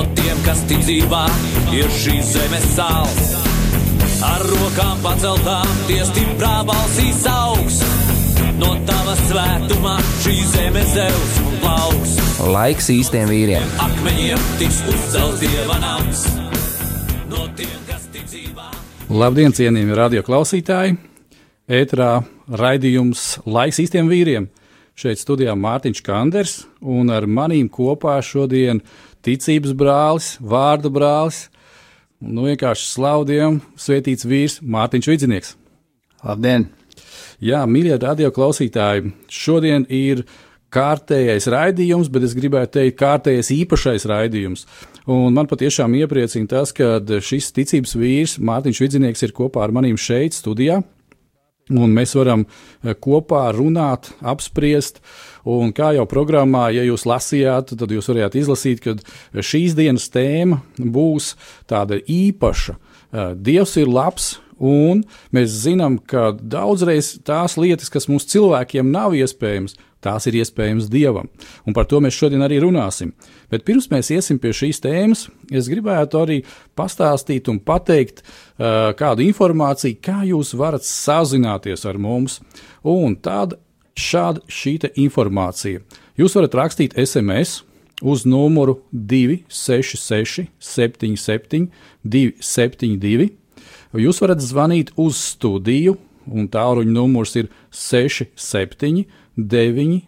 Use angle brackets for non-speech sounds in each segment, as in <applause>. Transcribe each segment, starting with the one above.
No tiem, kas tic dzīvā, ir šīs zemes sāls. Ar rokām paceltām, tie stiprā balsīs augs. No tava svētumā šī zeme zeus un plauks. Laiks īstiem vīriem. Akmeņiem tiks uzcelts dieva nams. No tiem, kas tic dzīvā. Labdien, cienījami radio klausītāji! Ēterā raidījums Laiks īstiem vīriem. Šeit studijā Mārtiņš Kanders un ar manīm kopā šodien ticības brālis, vārda brālis, nu vienkārši slaudiem svētīts vīrs Mārtiņš Vidzinieks. Labdien! Jā, mīļie radio klausītāji, šodien ir kārtējais raidījums, bet es gribētu teikt, kārtējais īpašais raidījums. Un man patiešām iepriecina tas, ka šis ticības vīrs, Mārtiņš Vidzinieks, ir kopā ar maniem šeit, studijā. Un mēs varam eh, kopā runāt, apspriest. Un kā jau programmā, ja jūs lasījāt, tad jūs varējāt izlasīt, ka šīs dienas tēma būs tāda īpaša. Eh, Dievs ir labs, un mēs zinām, ka daudzreiz tās lietas, kas mums cilvēkiem nav iespējamas, tās ir iespējamas Dievam. Un par to mēs šodien arī runāsim. Bet pirms mēs iesim pie šīs tēmas, es gribētu arī pastāstīt un pateikt uh, kādu informāciju, kā jūs varat sazināties ar mums. Un tāda šāda šī informācija. Jūs varat rakstīt SMS uz numuru 266, 77, 272. Jūs varat zvanīt uz studiju, un tālruņa numurs ir 67, 9,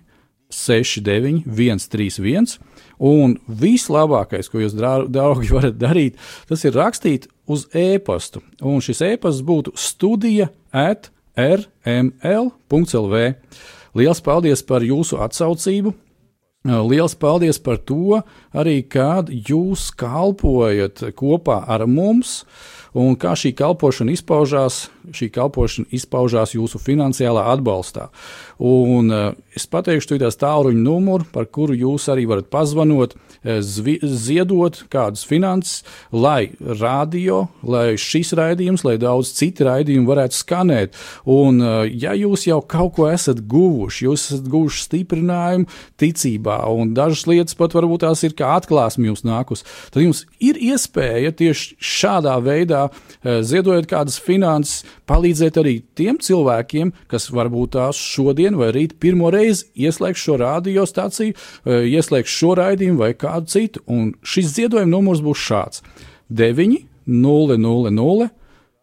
69, 131. Un vislabākais, ko jūs, draugi, <laughs> varat darīt, tas ir rakstīt uz e-pastu. Un šis e-pasts būtu studija at rml.lv. Lielas paldies par jūsu atsaucību! Lielas paldies par to, arī kad jūs kalpojat kopā ar mums, un kā šī kalpošana izpaužās. Šī kalpošana izpaužās jūsu finansiālā atbalstā. Un uh, es pateikšu tās tālruņa numuru, par kuru jūs arī varat pazvanot, zvi, ziedot kādus finanses, lai radio, lai šis raidījums, lai daudz citu raidījumu varētu skanēt. Un, uh, ja jūs jau kaut ko esat guvuši, jūs esat guvuši stiprinājumu ticībā, un dažas lietas pat varbūt tās ir kā atklāsme jums nākus, tad jums ir iespēja tieši šādā veidā ziedojot kādas finanses, palīdzēt arī tiem cilvēkiem, kas varbūt tās šodien vai rīt pirmo reizi ieslēgs šo radiostaciju, eh, ieslēgs šo raidījumu vai kādu citu. Un šis ziedojuma numurs būs šāds - 9, 0, 0, 0,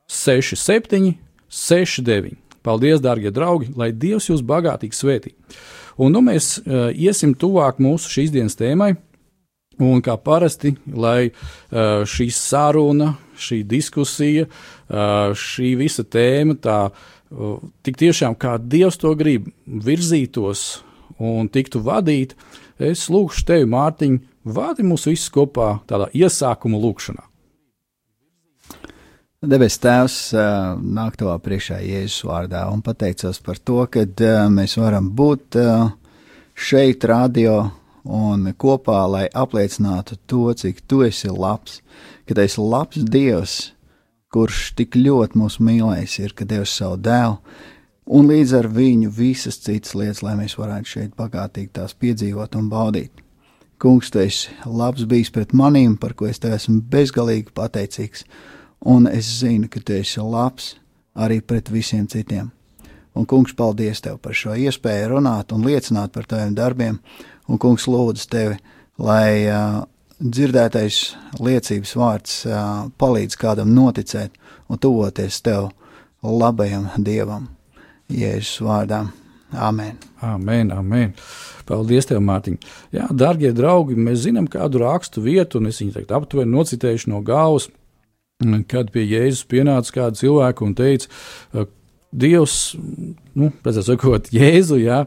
6, 7, 6, 9. Paldies, darbie draugi, lai Dievs jūs bagātīgi svētī. Un nu mēs uh, iesim tuvāk mūsu šīs dienas tēmai. Un kā parasti, lai uh, šī saruna, šī diskusija, uh, šī visa tēma tā uh, tik tiešām kā Dievs to grib virzītos un tiktu vadīt, es lūgšu tevi, Mārtiņ, vadi mūs visus kopā tādā iesākuma lūkšanā. Debes Tēvs nāk tavā priekšā Jēzus vārdā un pateicos par to, ka mēs varam būt šeit, radio un kopā, lai apliecinātu to, cik tu esi labs, ka tu esi labs Dievs, kurš tik ļoti mūs mīlējis, ir, ka Dievs savu dēlu, un līdz ar viņu visas citas lietas, lai mēs varētu šeit bagātīgi tās piedzīvot un baudīt. Kungs, tu esi labs bijis pret manīm, par ko es tev esmu bezgalīgi pateicīgs, un es zinu, ka tu esi labs arī pret visiem citiem. Un, kungs, paldies tev par šo iespēju runāt un liecināt par taviem darbiem, Un, kungs, lūdzu tevi, lai uh, dzirdētais liecības vārds palīdz kādam noticēt un tuvoties tev labajam dievam. Jēzus vārdā. Amen. Amen, amen. Paldies, tev, Mārtiņ. Jā, darbie draugi, mēs zinām kādu rakstu vietu, un es viņu teikt, aptuveni nocitējuši no galvas, kad pie Jēzus pienāca kāda cilvēka un teica, Dievs, nu, pēc tam sakot, Jēzu, jā,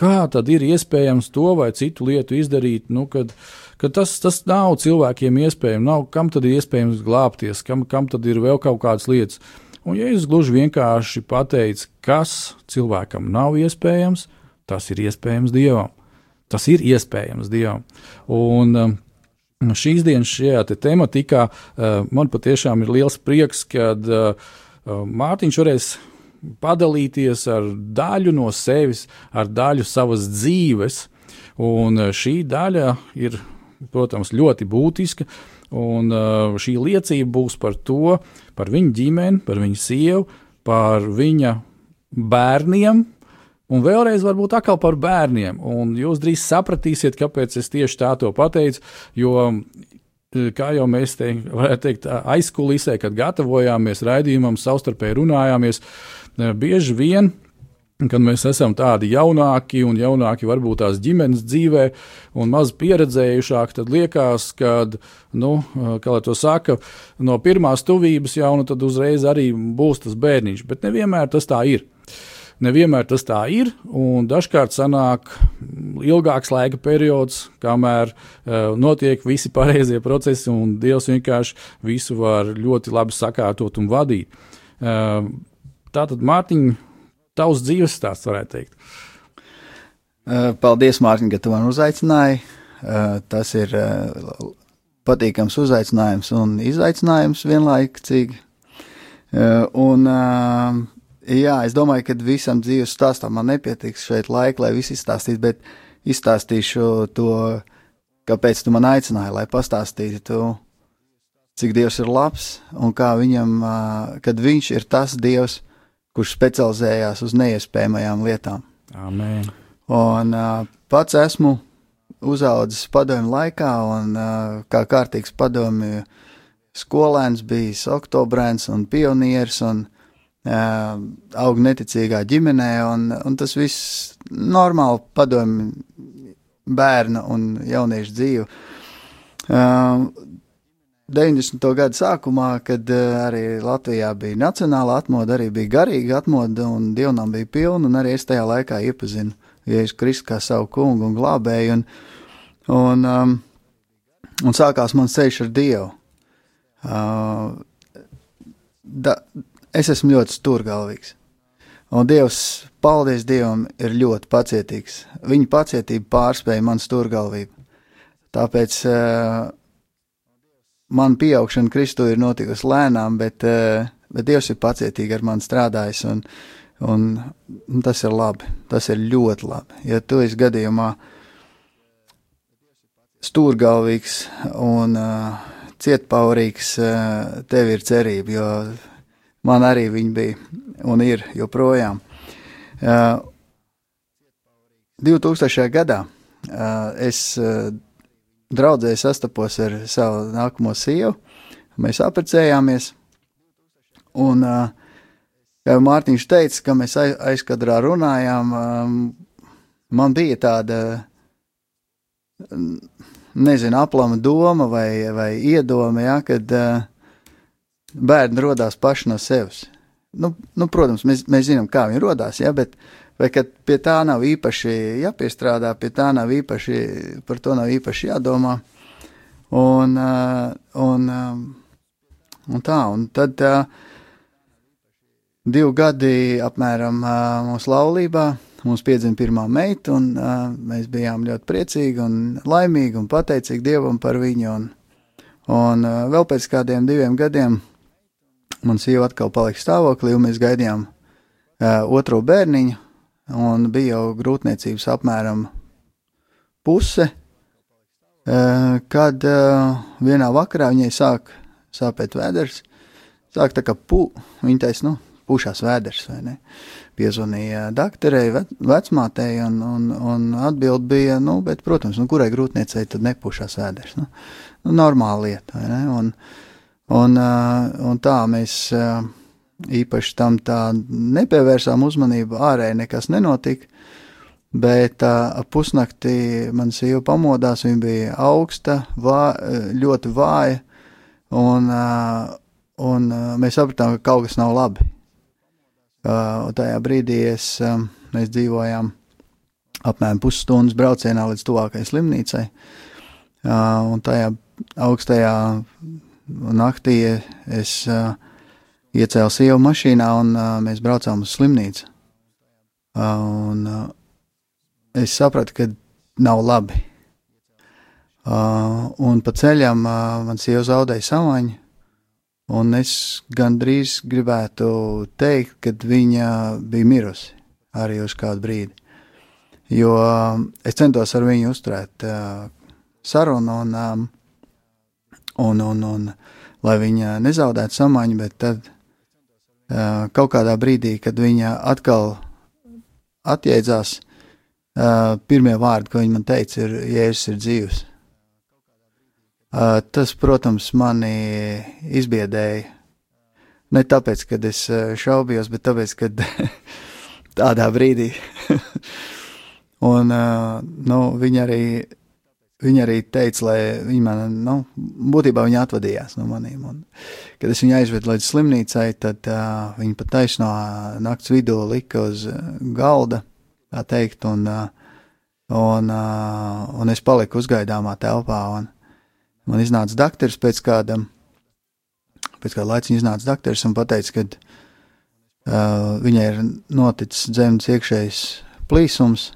kā tad ir iespējams to vai citu lietu izdarīt, nu, kad, kad tas, tas nav cilvēkiem iespējams, nav, kam tad ir iespējams glābties, kam, kam tad ir vēl kaut kādas lietas. Un Jēzus gluži vienkārši pateica, kas cilvēkam nav iespējams, tas ir iespējams Dievam. Tas ir iespējams Dievam. Un um, šīs dienas šajā te tematikā uh, man patiešām ir liels prieks, kad uh, uh, Mārtiņš varēs padalīties ar daļu no sevis, ar daļu savas dzīves. Un šī daļa ir, protams, ļoti būtiska. Un šī liecība būs par to, par viņa ģimeni, par viņa sievu, par viņa bērniem, un vēlreiz varbūt atkal par bērniem. Un jūs drīz sapratīsiet, kāpēc es tieši tā to pateicu, jo kā jau mēs te teikt, aizkulisē, kad gatavojāmies raidījumam, savstarpēji runājāmies, bieži vien kad mēs esam tādi jaunāki un jaunāki varbūt tās ģimenes dzīvē un maz pieredzējušāki, tad liekas, ka, nu, kā lai to saka, no pirmās tuvības jau nu tad uzreiz arī būs tas bērniņš, bet nevienmēr tas tā ir. Nevienmēr tas tā ir, un dažkārt sanāk ilgāks laika periods, kamēr uh, notiek visi pareizie procesi, un Dievs vienkārši visu var ļoti labi sakārtot un vadīt. Uh, tātad, Mārtiņ, tavs dzīves stāsts, varētu teikt. Paldies, Mārtiņ, ka tu man uzaicināji. Tas ir patīkams uzaicinājums un izaicinājums vienlaicīgi. Un Jā, es domāju, ka visam dzīves stāstam man nepietiks šeit laika, lai visu izstāstītu, bet izstāstīšu to, kāpēc tu man aicināji, lai pastāstītu, cik Dievs ir labs un kā viņam, kad viņš ir tas Dievs, kurš specializējās uz neiespējamajām lietām. Amen. Un pats esmu uzaudzis padomju laikā, un kā kārtīgs padomju skolēns bijis oktobrēns un pionieris. Un, aug neticīgā ģimenē, un, un tas viss normāli padomju bērna un jauniešu dzīve. 90. gada sākumā, kad arī Latvijā bija nacionāla atmoda, arī bija garīga atmoda, un dievnam bija pilna, un arī es tajā laikā iepazinu Jēzus Kristu kā savu kungu un glābēju, un, un, um, un sākās mans ceļš ar Dievu. Uh, da, es esmu ļoti stūrgalvīgs. Un Dievs, paldies Dievam, ir ļoti pacietīgs. Viņa pacietība pārspēja manu stūrgalvību. Tāpēc uh, man pieaugšana Kristū ir notikusi lēnām, bet, uh, bet Dievs ir pacietīgi ar mani strādājis, un, un tas ir labi. Tas ir ļoti labi. Ja tu esi gadījumā stūrgalvīgs un uh, cietpaurīgs, uh, tev ir cerība, jo Man arī viņi bija un ir joprojām. Uh, 2000. gadā uh, es uh, draudzēji sastapos ar savu nākamo sievu. Mēs apprecējāmies. Un, uh, kā Mārtiņš teica, ka mēs aizkadrā runājām, man bija tāda, nezinu, aplama doma vai, vai iedoma, ja, kad uh, bērni radās paši no sevis. Nu, nu, protams, mēs, mēs zinām, kā viņi radās, ja, bet pie tā nav īpaši jāpiestrādā, pie tā nav īpaši, par to nav īpaši jādomā. Un, uh, un, uh, un tā, un tad uh, divi gadi apmēram mūsu laulībā. Mums piedzima pirmā meita, un uh, mēs bijām ļoti priecīgi un laimīgi un pateicīgi Dievam par viņu. Un, un uh, vēl pēc kādiem diviem gadiem man sieva atkal palika stāvoklī, un mēs gaidījām uh, otro bērniņu, un bija jau grūtniecības apmēram puse, uh, kad uh, vienā vakarā viņai sāk sāpēt vēders, sāk tā kā pu, viņa taisa, nu, pušās vēders, vai ne? Piezvanīja doktorei, vecmātei, un, un, un atbild bija, nu, bet, protams, nu, kurai grūtniecei tad nepušās vēders, nu, nu normāla lieta, vai ne? Un, Un, un tā mēs īpaši tam tā nepievērsām uzmanību, ārēji nekas nenotika. Bet uh, pusnaktī man sieva pamodās, viņa bija augsta, vā, ļoti vāja, un, uh, un uh, mēs sapratām, ka kaut kas nav labi. Uh, tajā brīdī es, uh, mēs dzīvojām apmēram pusstundas braucienā līdz tuvākajai slimnīcai. Uh, un tajā augstajā naktī es uh, iecēlu sievu mašīnā un uh, mēs braucām uz slimnīcu. Uh, un uh, es sapratu, ka nav labi. Uh, un pa ceļam uh, man sieva zaudēja samaņu, un es gandrīz gribētu teikt, ka viņa bija mirusi arī uz kādu brīdi. Jo uh, es centos ar viņu uzturēt uh, sarunu, un, um, un, un, un lai viņa nezaudētu samaņu, bet tad kaut kādā brīdī, kad viņa atkal atjēdzās, pirmie vārdi, ko viņa man teica, ir: Jēzus ir dzīvs. Tas, protams, mani izbiedēja. Ne tāpēc, ka es šaubījos, bet tāpēc, ka <laughs> tādā brīdī. <laughs> un nu, viņa arī Viņa arī teica, lai viņa man, nu, būtībā viņa atvadījās no maniem. Un, kad es viņu aizvedu līdz slimnīcai, tad uh, viņa pat taisno nakts vidū lika uz galda, tā teikt, un, uh, un, uh, un es paliku uzgaidāmā telpā. Man iznāca dakteris pēc kāda, pēc kāda laika iznāca dakteris un pateica, ka uh, viņai ir noticis dzemdas iekšējs plīsums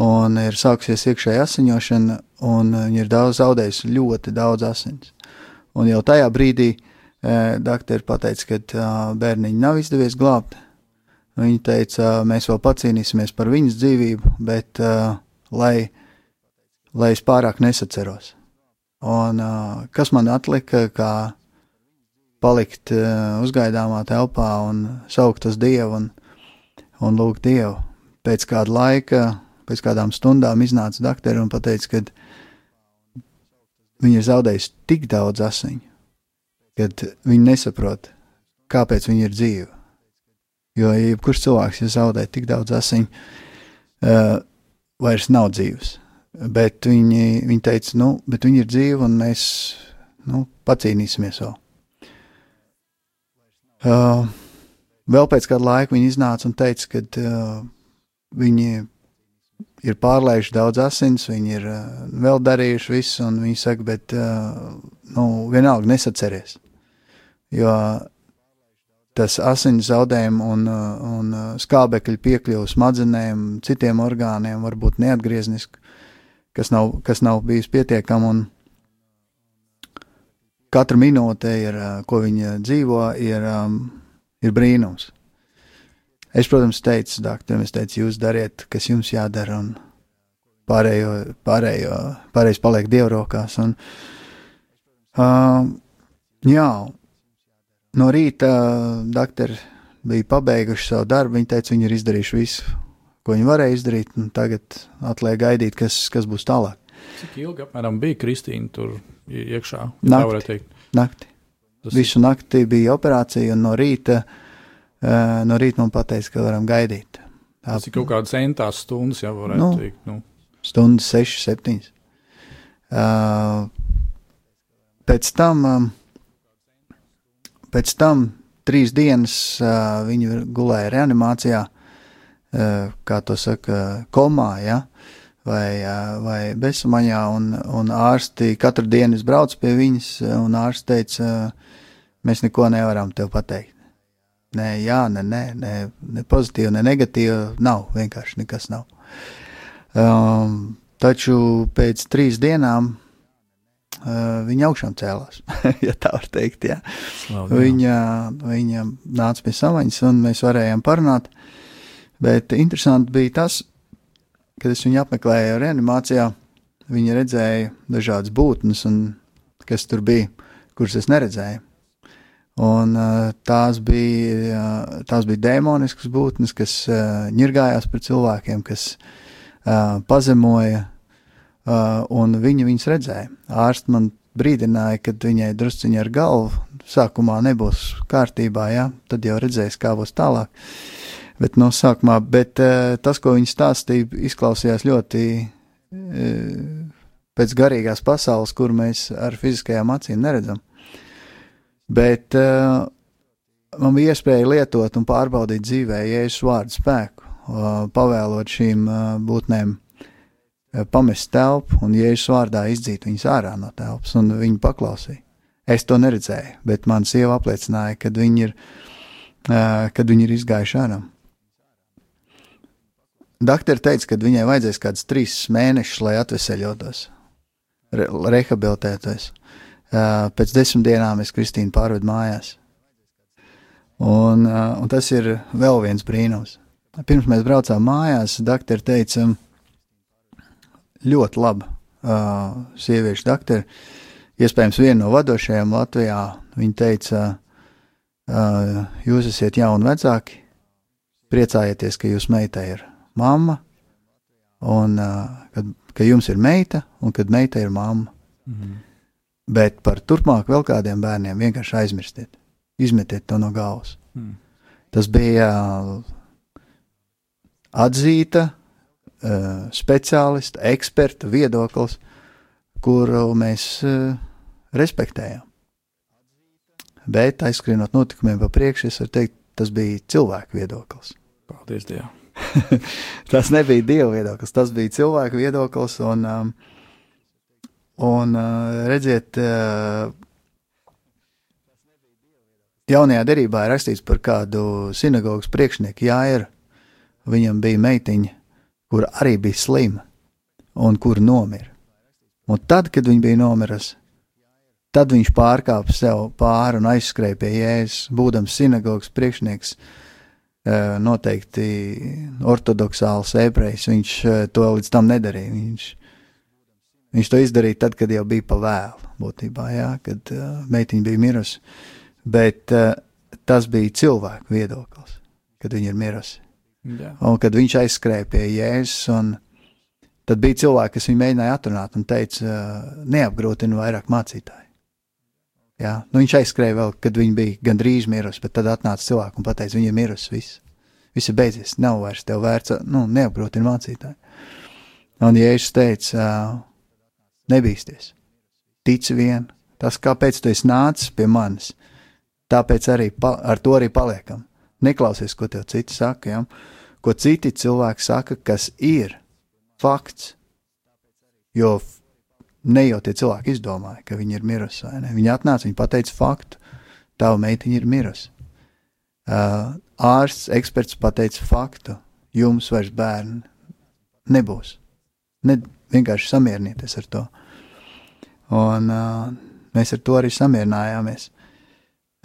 un ir sākusies iekšēja asiņošana, un viņa ir daudz zaudējusi ļoti daudz asins. Un jau tajā brīdī e, doktori pateica, ka e, bērniņu nav izdevies glābt. Viņa teica, mēs vēl pacīnīsimies par viņas dzīvību, bet e, lai, lai es pārāk nesaceros. Un e, kas man atlika, kā palikt e, uzgaidāmā telpā un saukt uz Dievu un, un lūgt Dievu. Pēc kāda laika pēc kādām stundām iznāca doktori un teica, ka viņa ir zaudējusi tik daudz asiņu, ka viņi nesaprot, kāpēc viņa ir dzīva. Jo jebkurš cilvēks, ja zaudē tik daudz asiņu, uh, vairs nav dzīves. Bet viņi, viņi teica, nu, bet viņi ir dzīvi un mēs nu, pacīnīsimies vēl. Uh, vēl pēc kāda laika viņi iznāca un teica, ka uh, viņi ir pārlaiši daudz asins, viņi ir uh, vēl darījuši visu, un viņi saka, bet uh, nu, vienalga nesaceries. Jo tas asins zaudējumi un, un skābekļa piekļuva smadzenēm, citiem orgāniem var būt neatgriezniski, kas nav, kas nav bijis pietiekami. Katra minūte, ir, ko viņa dzīvo, ir, um, ir brīnums. Es, protams, teicu, doktoram, es teicu, jūs dariet, kas jums jādara, un pārējo, pārējo, pārējais paliek dievrokās. Un, uh, jā, no rīta doktori bija pabeiguši savu darbu, viņi teica, viņi ir izdarījuši visu, ko viņi varēja izdarīt, un tagad atliek gaidīt, kas, kas būs tālāk. Cik ilgi apmēram bija Kristīna tur iekšā? Nakti. nakti. Tas Visu nakti bija operācija, un no rīta uh, no rīta man pateica, ka varam gaidīt. Tā Tas ir kaut kādas centās stundas, jau varētu nu, teikt. Nu. Stundas, sešas, septiņas. Uh, pēc tam, um, pēc tam trīs dienas uh, viņi gulēja reanimācijā, uh, kā to saka, komā, ja? vai, uh, vai bezsamaņā, un, un ārsti katru dienu es braucu pie viņas, un ārsti teica, uh, mēs neko nevaram tev pateikt. Nē, jā, nē, nē, nē, ne pozitīva, ne negatīva. Nav, vienkārši nekas nav. Um, taču pēc trīs dienām uh, viņa augšām cēlās, <laughs> ja tā var teikt. Jā. Slavu, viņa, viņa nāca pie samaņas, un mēs varējām parunāt. Bet interesanti bija tas, kad es viņu apmeklēju reanimācijā. Viņa redzēja dažādas būtnes, un kas tur bija, kuras es neredzēju. Un, tās, bija, tās bija demoniskas būtnes, kas ņirgājās par cilvēkiem, kas pazemoja, un viņi viņus redzēja. Ārsts man brīdināja, ka viņai drusciņi ar galvu sākumā nebūs kārtībā, ja? tad jau redzēs, kā būs tālāk. Bet no sākumā, bet tas, ko viņi stāstīja, izklausījās ļoti pēc garīgās pasaules, kur mēs ar fiziskajām acīm neredzam. Bet uh, man bija iespēja lietot un pārbaudīt dzīvē Jēzus vārdu spēku. pavēlot šīm būtnēm pamest telpu un Jēzus vārdā izdzīt viņus ārā no telpas, un viņi paklausīja. Es to neredzēju, bet man sieva apliecināja, kad viņi ir, kad viņi ir izgājuši ārā. Doktori teica, ka viņai vajadzēs kādus trīs mēnešus, lai atveseļotos, re rehabilitētos. Pēc desmit dienām es Kristīnu pārvedu mājās. Un, un tas ir vēl viens brīnums. Pirms mēs braucām mājās, doktori teica, ļoti laba uh, sieviešu doktori, iespējams, viena no vadošajām Latvijā. Viņa teica, uh, jūs esat jauni vecāki, priecājieties, ka jūsu meita ir mamma, un uh, kad, ka jums ir meita, un kad meita ir mamma. Mm -hmm. Bet par turpmāk vēl kādiem bērniem vienkārši aizmirstiet. Izmetiet to no galvas. Mm. Tas bija atzīta uh, speciālista, eksperta viedoklis, kuru mēs uh, respektējam. Bet aizskrienot notikumiem pa priekšu, es varu teikt, tas bija cilvēku viedoklis. Paldies Dievam! <laughs> tas nebija Dieva viedoklis, tas bija cilvēku viedoklis. Un, um, un uh, redziet, uh, jaunajā derībā ir rakstīts par kādu sinagogas priekšnieku, Jāiru. Viņam bija meitiņa, kur arī bija slima un kur nomira. Un tad, kad viņa bija nomirusi, tad viņš pārkāpa sev pāri un aizskrēja pie jēzus, būdams sinagogas priekšnieks, eh, noteikti ortodoksāls ebrejs. Viņš eh, to līdz tam nedarīja. Viņš, viņš to izdarīja tad, kad jau bija pa vēlu, būtībā, jā, kad uh, meitiņa bija mirusi. Bet uh, tas bija cilvēku viedoklis, kad viņa ir mirusi. Jā. Un kad viņš aizskrēja pie Jēzus, un tad bija cilvēki, kas viņu mēģināja atrunāt un teica, neapgrūtina vairāk mācītāji. Jā, nu viņš aizskrēja vēl, kad viņa bija gandrīz mirusi, bet tad atnāca cilvēks un teica, viņa ir mirusi. Viss, viss ir beidzies, nav vairs tev vērts, nu, neapgrūtina mācītāji. Un Jēzus teica, nebīsties, tici vien, tas, kāpēc tu esi nācis pie manis, tāpēc arī pa, ar to arī paliekam. Neklausies, ko tev citi saka. Ja? ko citi cilvēki saka, kas ir fakts. Jo ne jau tie cilvēki izdomāja, ka viņa ir mirusi. Viņa atnāca, viņa pateica faktu, tava meitiņa ir mirusi. Uh, ārsts, eksperts pateica faktu, jums vairs bērni nebūs. Ne, vienkārši samierinieties ar to. Un uh, mēs ar to arī samierinājāmies.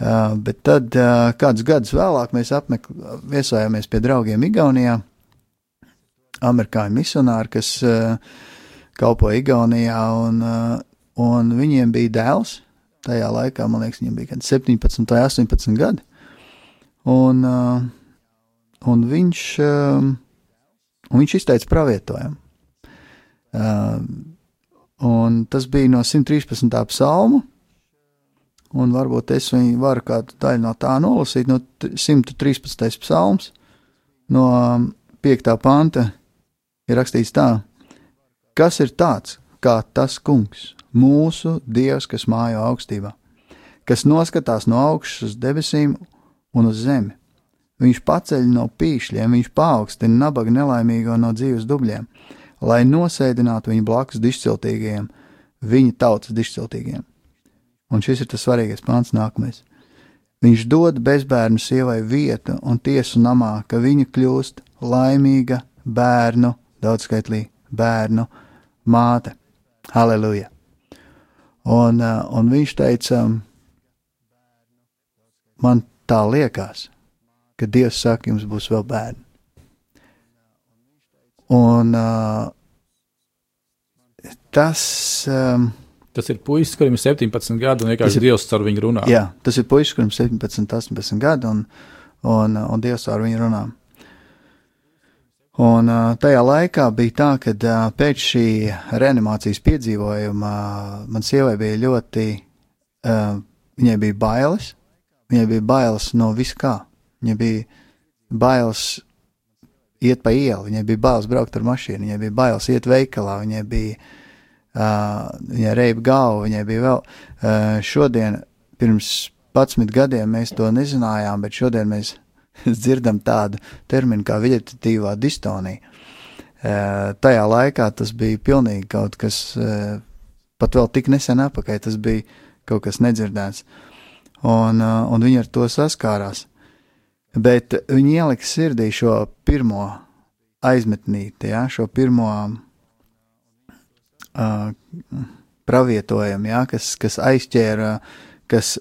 Uh, bet tad, uh, kādus gadus vēlāk, mēs viesojāmies pie draugiem Igaunijā. Amerikāņu misionāri, kas uh, kalpoja Igaunijā, un, un viņiem bija dēls. Tajā laikā, man liekas, viņam bija 17 vai 18 gadi. Un, un, viņš, un viņš izteica pravietojumu. Un tas bija no 113. psalmu, un varbūt es viņu varu kādu daļu no tā nolasīt, no 113. psalms, no 5. Um, panta ir rakstīts tā, kas ir tāds kā tas kungs, mūsu dievs, kas mājo augstībā, kas noskatās no augšas uz debesīm un uz zemi. Viņš paceļ no pīšļiem, viņš paaugstina nabaga nelaimīgo no dzīves dubļiem, lai nosēdinātu viņu blakus dišciltīgajiem, viņa tautas dišciltīgajiem Un šis ir tas svarīgais pāns nākamais. Viņš dod bezbērnu sievai vietu un tiesu namā, ka viņa kļūst laimīga bērnu, daudzskaitlī bērnu māte. Halleluja! Un, uh, un viņš teica, man tā liekas, ka Dievs saka, jums būs vēl bērni. Un uh, tas. Um, Tas ir puisis, kurim ir 17 gadi, un vienkārši ir, Dievs ar viņu runā. Jā, tas ir puisis, kurim ir 17, 18 gadi, un, un, un Dievs ar viņu runā. Un tajā laikā bija tā, ka pēc šī reanimācijas piedzīvojuma man sievai bija ļoti, viņai bija bailes, viņai bija bailes no viskā. Viņai bija bailes iet pa ielu, viņai bija bailes braukt ar mašīnu, viņai bija bailes iet veikalā, viņai bija Uh, viņai reiba galva, viņai bija vēl uh, šodien, pirms 11 gadiem mēs to nezinājām, bet šodien mēs <laughs> dzirdam tādu terminu kā vegetatīvā distonija. Uh, tajā laikā tas bija pilnīgi kaut kas, uh, pat vēl tik nesen apakaļ, tas bija kaut kas nedzirdēts. Un, uh, un viņi ar to saskārās. Bet viņi ielika sirdī šo pirmo aizmetnīti, ja, šo pirmo uh, pravietojumu, ja, kas, kas aizķēra, kas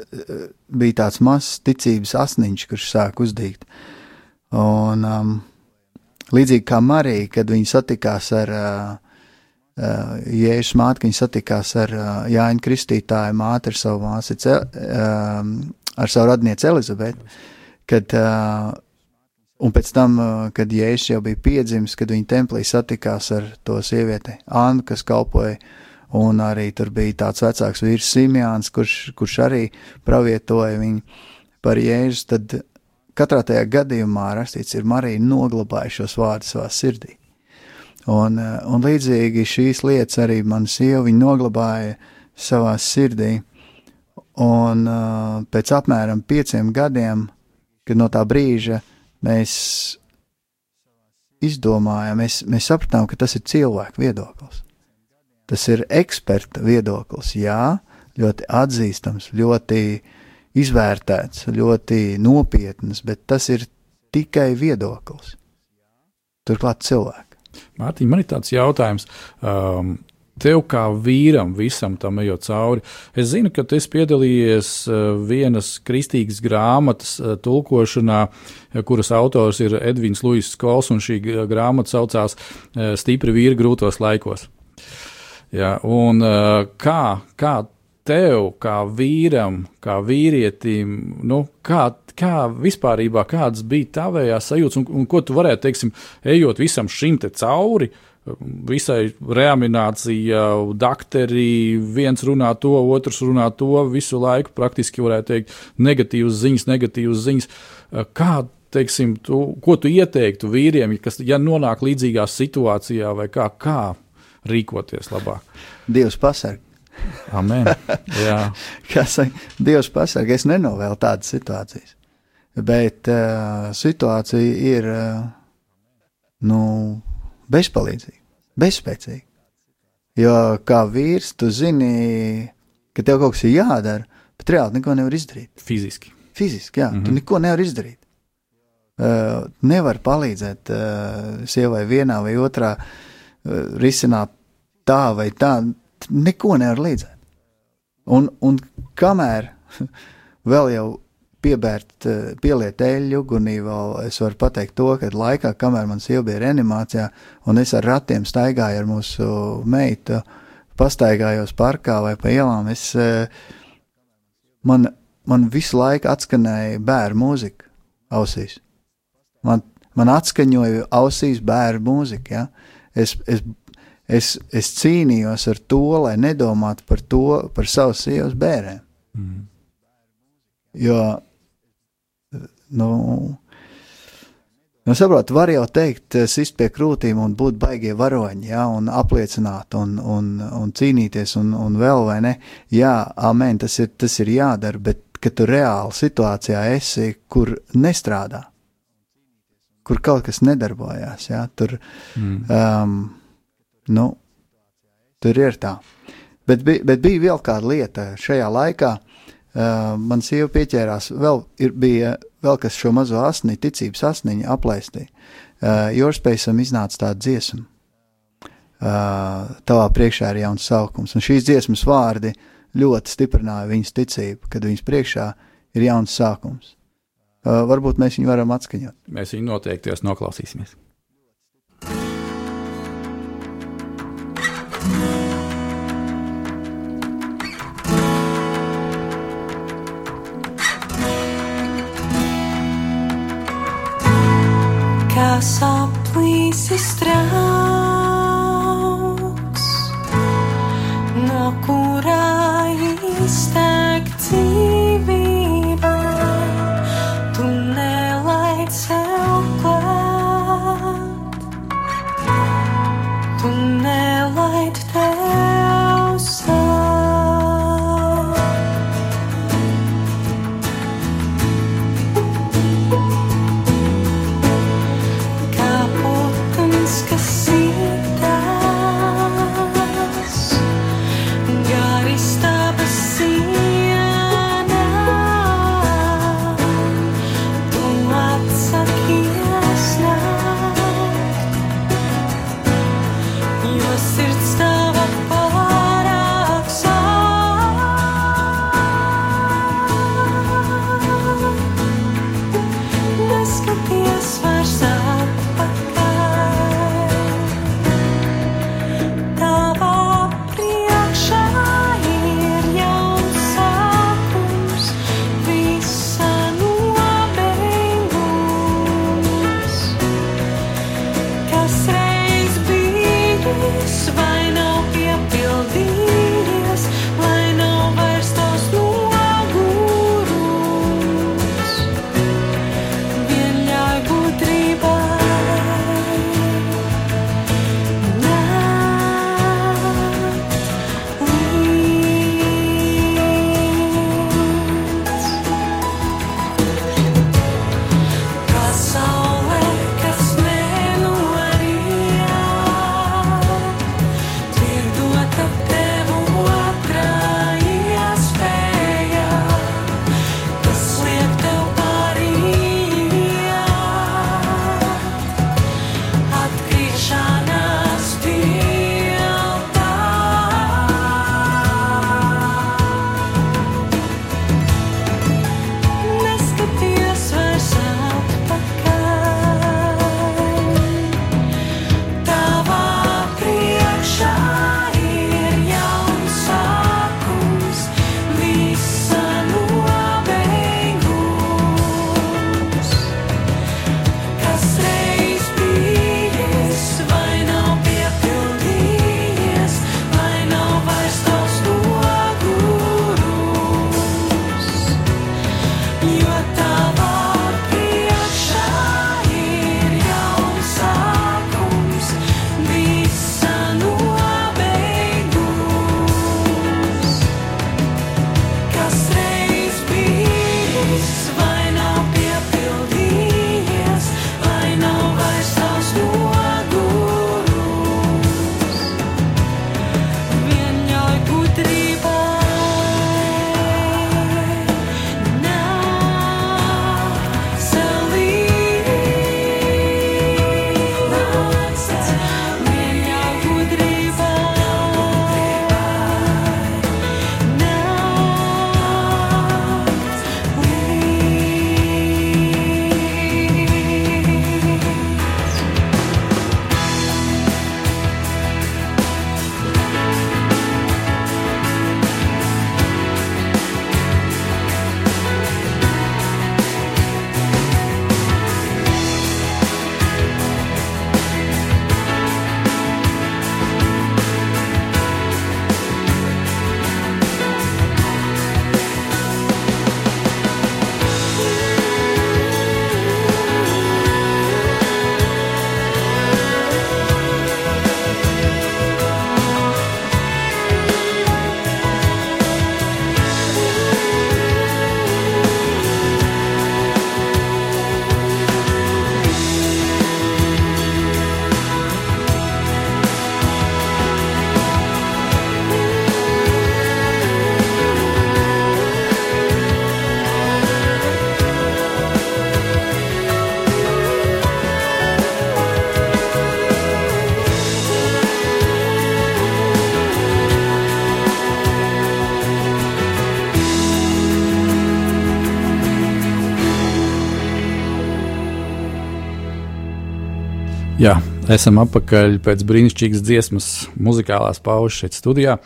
bija tāds mazs ticības asniņš, kurš sāk uzdīt. Un um, līdzīgi kā Marija, kad viņi satikās ar uh, uh, Jēzus māti, viņi satikās ar uh, Jāņa Kristītāju māti, ar savu māsi, uh, ar savu radnieci Elizabeti kad, uh, un pēc tam, uh, kad Jēzus jau bija piedzimis, kad viņa templī satikās ar to sievieti Annu, kas kalpoja, un arī tur bija tāds vecāks vīrs Simjāns, kurš, kurš arī pravietoja viņu par Jēzus, tad katrā tajā gadījumā rakstīts ir Marija noglabāja šos vārdus savā sirdī. Un, uh, un līdzīgi šīs lietas arī mana sieva noglabāja savā sirdī, un uh, pēc apmēram pieciem gadiem kad no tā brīža mēs izdomājām, mēs, mēs sapratām, ka tas ir cilvēku viedoklis. Tas ir eksperta viedoklis, jā, ļoti atzīstams, ļoti izvērtēts, ļoti nopietns, bet tas ir tikai viedoklis. Turklāt cilvēki. Mārtiņ, man ir tāds jautājums. Um, tev kā vīram visam tam ejot cauri. Es zinu, ka tu esi piedalījies eh, vienas kristīgas grāmatas eh, tulkošanā, eh, kuras autors ir Edvins Luis Skols, un šī grāmata saucās Stipri vīri grūtos laikos. Ja, un kā, kā tev, kā vīram, kā vīrietim, nu, kā, kā vispār kādas bija tavējās sajūtas, un, un ko tu varētu, teiksim, ejot visam šim te cauri, uh, visai reanimācija, dakteri, viens runā to, otrs runā to, visu laiku praktiski varētu teikt negatīvas ziņas, negatīvas ziņas. Kā, teiksim, tu, ko tu ieteiktu vīriem, kas, ja nonāk līdzīgā situācijā, vai kā, kā rīkoties labāk? Dievs pasarg. Amen. <laughs> Jā. Saka, Dievs pasarg, es nenovēlu tādas situācijas. Bet uh, situācija ir, uh, nu, bezpalīdzīga, bezspēcīga. Jo kā vīrs, tu zini, ka tev kaut kas ir jādara, bet reāli neko nevar izdarīt. Fiziski. Fiziski, jā, mm -hmm. tu mhm. neko nevar izdarīt. Uh, nevar palīdzēt uh, sievai vienā vai otrā uh, risināt tā vai tā. Neko nevar līdzēt. Un, un kamēr <laughs> vēl jau piebērt, eh, pieliet eļļu ugunī, vēl es varu pateikt to, ka laikā, kamēr man sieva bija reanimācijā, un es ar ratiem staigāju ar mūsu meitu, pastaigājos parkā vai pa ielām, es, eh, man, man visu laiku atskanēja bērnu mūzika ausīs. Man, man atskaņoja ausīs bērnu mūzika, ja? es, es, es, es cīnījos ar to, lai nedomātu par to, par savu sievas bērniem. Mm. Jo nu, nu saprot, var jau teikt, eh, sist pie krūtīm un būt baigie varoņi, ja, un apliecināt un, un, un cīnīties un, un vēl vai ne. Jā, amen, tas ir, tas ir jādara, bet ka tu reāli situācijā esi, kur nestrādā, kur kaut kas nedarbojās, ja, tur, mm. um, nu, tur ir tā. Bet, bij, bet bija vēl kāda lieta šajā laikā, uh, man sieva pieķērās, vēl ir, bija vēl kas šo mazo asni, ticības asniņu aplaistīja. Uh, Jorspēcam iznāca tāda dziesma. Uh, tavā priekšā ir jauns saukums, un šīs dziesmas vārdi ļoti stiprināja viņas ticību, kad viņas priekšā ir jauns sākums. Uh, varbūt mēs viņu varam atskaņot. Mēs viņu noteikti noklausīsimies. Saplīsis trauks, esam atpakaļ pēc brīnišķīgas dziesmas, muzikālās pauzes šeit studijā.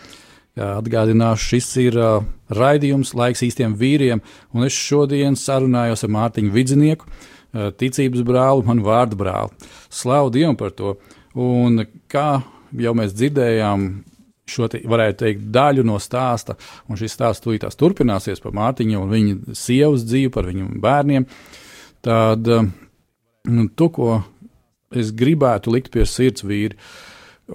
Atgādināšu, šis ir uh, raidījums laiks īstiem vīriem, un es šodien sarunājos ar Mārtiņu Vidzinieku, uh, ticības brāli, manu vārdu brāli. Slavu Dievam par to! Un kā jau mēs dzirdējām, šo te, varētu teikt, daļu no stāsta, un šis stāsts tūlītās turpināsies par Mārtiņu un viņa sievas dzīvi, par viņu bērniem, tad uh, to, ko es gribētu likt pie sirds vīri.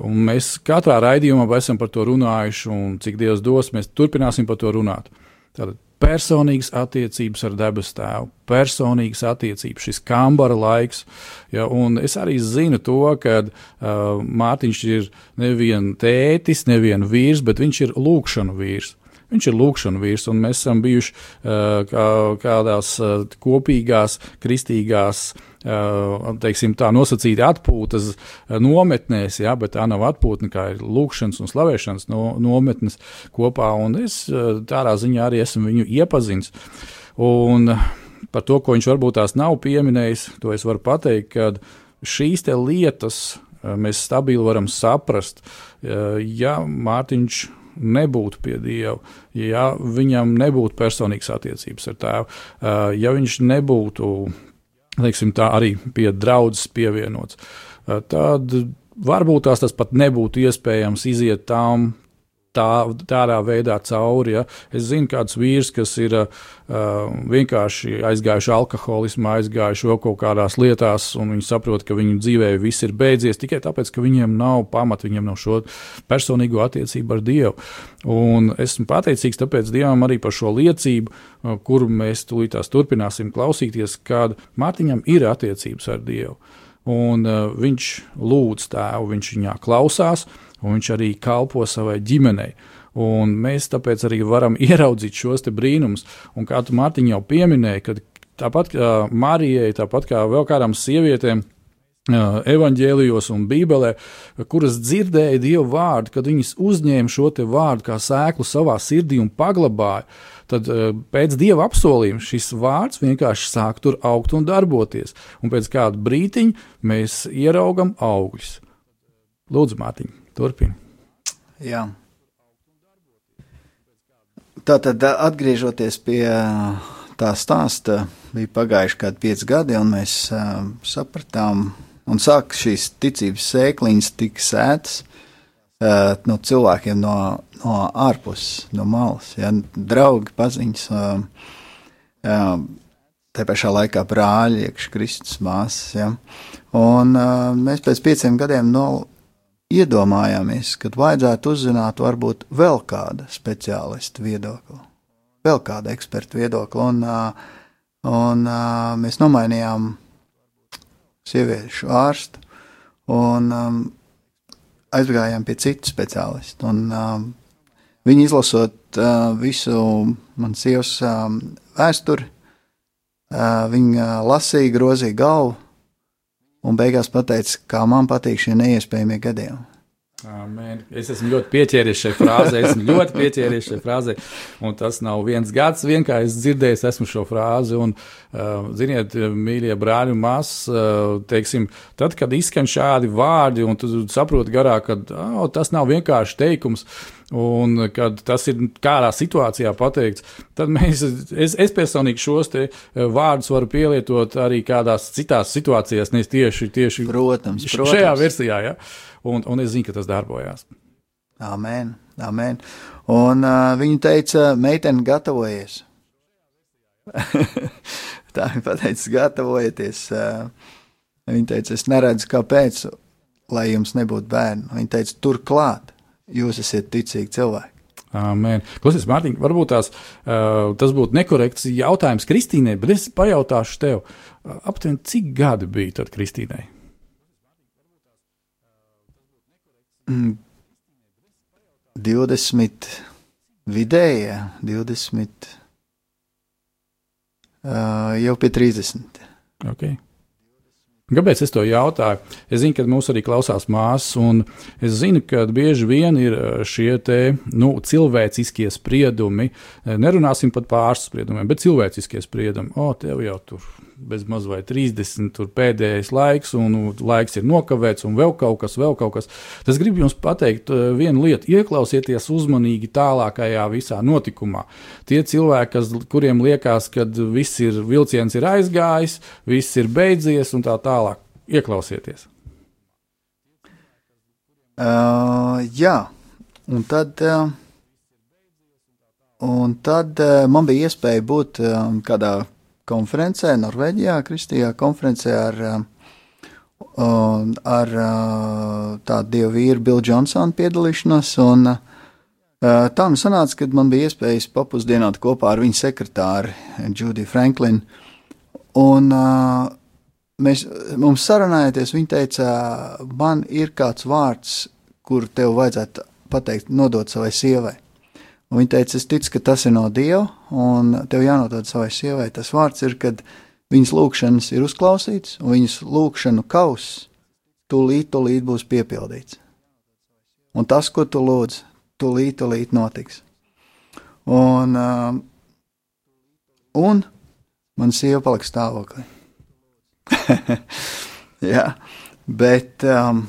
Un mēs katrā raidījumā esam par to runājuši, un cik Dievs dos, mēs turpināsim par to runāt. Tātad personīgas attiecības ar debesu tēvu, personīgas attiecības, šis kambara laiks. Ja, es arī zinu to, ka uh, Mārtiņš ir nevien tētis, nevien vīrs, bet viņš ir lūkšanu vīrs. Viņš ir lūkšana vīrs, un mēs esam bijuši uh, kā, kādās uh, kopīgās, kristīgās uh, teiksim, tā nosacīti atpūtas nometnēs, ja, bet tā nav atpūta, kā ir lūkšanas un slavēšanas no, nometnes kopā. Un es tādā ziņā arī esmu viņu iepazinis. Un par to, ko viņš varbūt tās nav pieminējis, to es varu pateikt, ka šīs lietas mēs stabili varam saprast. Ja Mārtiņš nebūtu pie Dieva, ja viņam nebūtu personīgas attiecības ar tēvu, ja viņš nebūtu teiksim, tā arī pie draudzes pievienots. Tad varbūt tās tas pat nebūtu iespējams iziet tām. Tā, tādā veidā cauri. Ja. Es zinu, kāds vīrs, kas ir uh, vienkārši aizgājuši alkoholismā, aizgājuši vēl kaut kādās lietās, un viņi saprot, ka viņu dzīvē viss ir beidzies tikai tāpēc, ka viņiem nav pamata, viņiem nav šo personīgo attiecību ar Dievu. Un esmu pateicīgs tāpēc Dievam arī par šo liecību, Uh, kuru mēs tūlītās turpināsim klausīties, kad Mārtiņam ir attiecības ar Dievu. Un uh, viņš lūdz tēvu, viņš viņā klausās, un viņš arī kalpo savai ģimenei. Un mēs tāpēc arī varam <laughs> ieraudzīt šos brīnumus. Un kā tu Mārtiņ jau pieminēji, kad tāpat kā Marijai, tāpat kā vēl kādām sievietēm, evanģēlijos un Bībelē, kuras dzirdēja Dieva vārdu, kad viņas uzņēma šo vārdu kā sēklu savā sirdī un paglabāja tad pēc dieva apsolījuma šis vārds vienkārši sāk tur augt un darboties. Un pēc kāda brīdiņa mēs ieraugam augļus. Lūdzu, Mārtiņ, turpini. Jā. Tātad, atgriežoties pie tā stāsta, bija pagājuši kādi pieci gadi, un mēs uh, sapratām, un sāk šīs ticības sēkliņas tika sētas uh, no cilvēkiem no no ārpuses, no malas. Ja, draugi, paziņas, tā pašā laikā brāļi, iekšā Kristus māsas. Ja. Un mēs pēc pieciem gadiem no, iedomājāmies, ka vajadzētu uzzināt varbūt vēl kāda speciālista viedokli, vēl kāda eksperta viedokli. Un, un mēs nomainījām sieviešu ārstu un aizgājām pie citu speciālistu. Un, Viņi izlasot uh, visu manas sievas um, vēsturi, uh, viņa lasīja, grozīja galvu un beigās pateica, kā man patīk šie neiespējamie gadījumi. Amen. Es esmu ļoti pieķēries šai frāzē, esmu ļoti pieķēries šai frāzē. Un tas nav viens gads, vienkārši es dzirdēju, esmu šo frāzi. Un, uh, ziniet, mīļie brāļi un māsas, uh, teiksim, tad, kad izskan šādi vārdi, un tu saproti garāk, ka oh, tas nav vienkārši teikums. Un, kad tas ir kādā situācijā pateikts, tad mēs, es, es personīgi šos uh, vārdus varu pielietot arī kādās citās situācijās, nevis tieši, tieši protams, protams. šajā versijā. Ja? Un, un es zinu, ka tas darbojās. Amen, amen. Un uh, viņa teica, meitene, gatavojies. <laughs> Tā viņa pateica, gatavojieties. Uh, viņa teica, es neredzu, kāpēc, lai jums nebūtu bērnu. Viņa teica, turklāt, jūs esat ticīgi cilvēki. Amen. Klausies, Mārtiņ, varbūt tās, uh, tas būtu nekorekts jautājums Kristīnai, bet es pajautāšu tev, uh, aptuveni cik gadi bija tad Kristīnai? Mm, 20 vidējie, 20 uh, jau pie 30. Okay. Kāpēc es to jautāju? Es zinu, ka mūsu arī klausās māsas, un es zinu, ka bieži vien ir šie te, nu, cilvēciskie spriedumi. Nerunāsim par pārspriedumiem, bet cilvēciskie spriedumi. O, tev jau tur bez maz vai 30, tur pēdējais laiks, un laiks ir nokavēts, un vēl kaut kas, vēl kaut kas. Tas gribu jums pateikt uh, vienu lietu. Ieklausieties uzmanīgi tālākajā visā notikumā. Tie cilvēki, kas, kuriem liekas, ka viss ir vilciens ir aizgājis, viss ir beidzies un tā tālāk, ieklausieties. Uh, jā, un tad. Uh... Un tad uh, man bija iespēja būt um, kādā konferencē, Norvēģijā, Kristīgā konferencē ar, uh, ar uh, tādu dievu vīru Billu Johnsonu piedalīšanos. Un, uh, tā nu sanāca, ka man bija iespējas papusdienot kopā ar viņa sekretāri Džudiju Franklinu. Un uh, mēs, mums sarunājoties, viņa teica, man ir kāds vārds, kuru tev vajadzētu pateikt, nodot savai sievai. Un viņa teica, es ticu, ka tas ir no Dieva, un tev jānodod savai sievai. Tas vārds ir, kad viņas lūgšanas ir uzklausīts, un viņas lūgšanu kauss tūlīt, tūlīt būs piepildīts. Un tas, ko tu lūdz, tūlīt, tūlīt notiks. Un, um, un man sieva palika stāvoklī. <laughs> Jā, bet um,